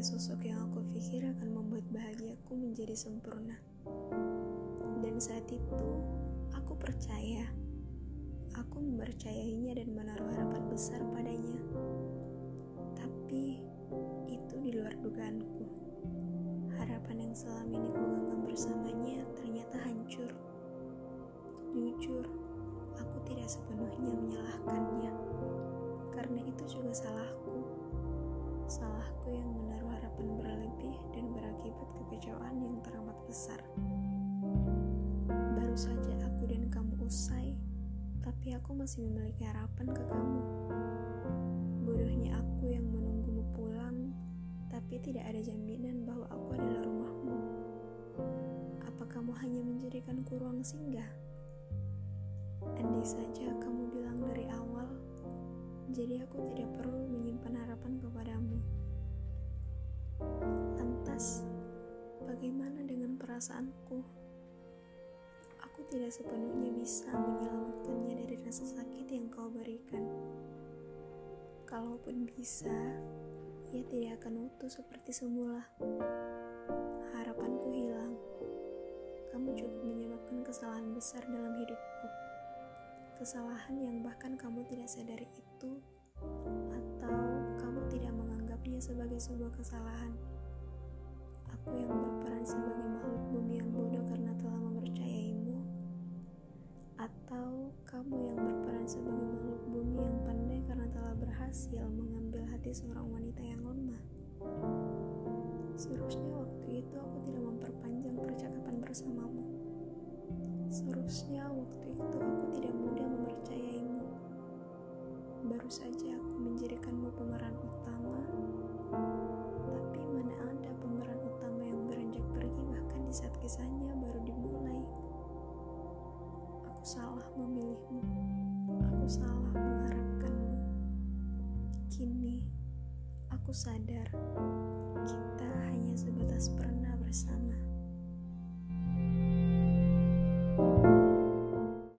sebagai sosok yang aku pikir akan membuat bahagiaku menjadi sempurna. Dan saat itu, aku percaya. Aku mempercayainya dan menaruh harapan besar padanya. Tapi, itu di luar dugaanku. Harapan yang selama ini ku genggam bersamanya ternyata hancur. Jujur, aku tidak sepenuhnya menyalahkannya. Karena itu juga salahku. Salahku yang menaruh harapan berlebih dan berakibat kekecewaan yang teramat besar. Baru saja aku dan kamu usai, tapi aku masih memiliki harapan ke kamu. Bodohnya aku yang menunggumu pulang, tapi tidak ada jaminan bahwa aku adalah rumahmu. Apa kamu hanya menjadikanku ruang singgah? Andai saja kamu bilang dari awal, jadi aku tidak perlu menyimpan harapan bagaimana dengan perasaanku? Aku tidak sepenuhnya bisa menyelamatkannya dari rasa sakit yang kau berikan. Kalaupun bisa, ia tidak akan utuh seperti semula. Harapanku hilang. Kamu cukup menyebabkan kesalahan besar dalam hidupku kesalahan yang bahkan kamu tidak sadari itu, atau kamu tidak menganggapnya sebagai sebuah kesalahan. Berhasil mengambil hati seorang wanita yang lemah. Seharusnya waktu itu aku tidak memperpanjang percakapan bersamamu. Seharusnya waktu itu aku tidak mudah mempercayaimu. Baru saja aku menjadikanmu pemeran utama, tapi mana ada pemeran utama yang beranjak pergi bahkan di saat kisahnya baru dimulai. Aku salah memilihmu. Aku sadar kita hanya sebatas pernah bersama.